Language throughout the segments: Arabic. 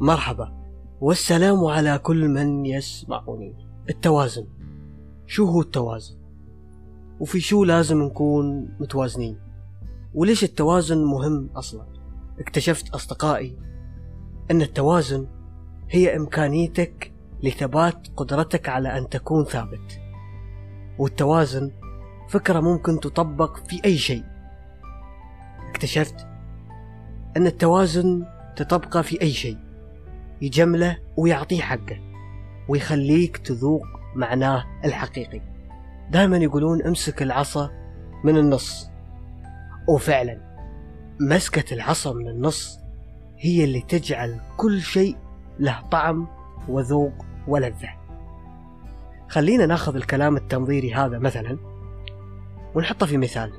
مرحبا. والسلام على كل من يسمعني. التوازن. شو هو التوازن؟ وفي شو لازم نكون متوازنين؟ وليش التوازن مهم أصلا؟ اكتشفت أصدقائي أن التوازن هي إمكانيتك لثبات قدرتك على أن تكون ثابت. والتوازن فكرة ممكن تطبق في أي شيء. اكتشفت أن التوازن تطبقه في أي شيء يجمله ويعطيه حقه ويخليك تذوق معناه الحقيقي. دائما يقولون امسك العصا من النص. وفعلا مسكة العصا من النص هي اللي تجعل كل شيء له طعم وذوق ولذة. خلينا ناخذ الكلام التنظيري هذا مثلا ونحطه في مثال.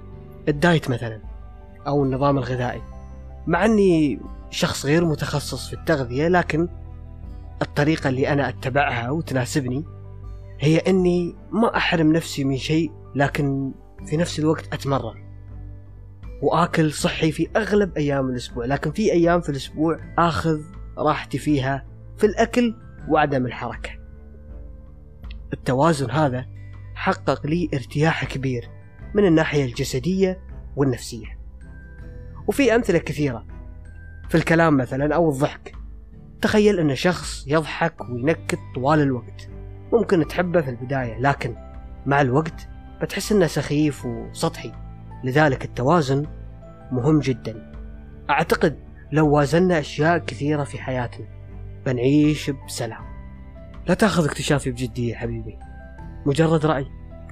الدايت مثلا أو النظام الغذائي. مع أني شخص غير متخصص في التغذية لكن الطريقة اللي أنا أتبعها وتناسبني هي أني ما أحرم نفسي من شيء لكن في نفس الوقت أتمرن وآكل صحي في أغلب أيام الأسبوع. لكن في أيام في الأسبوع آخذ راحتي فيها في الأكل وعدم الحركة. التوازن هذا حقق لي ارتياح كبير من الناحية الجسدية والنفسية. وفي أمثلة كثيرة. في الكلام مثلا أو الضحك. تخيل أن شخص يضحك وينكت طوال الوقت. ممكن تحبه في البداية لكن مع الوقت بتحس أنه سخيف وسطحي. لذلك التوازن مهم جدا. أعتقد لو وازنا أشياء كثيرة في حياتنا بنعيش بسلام. لا تأخذ اكتشافي بجدية حبيبي. مجرد رأي.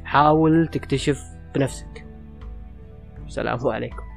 حاول تكتشف بنفسك. السلام عليكم.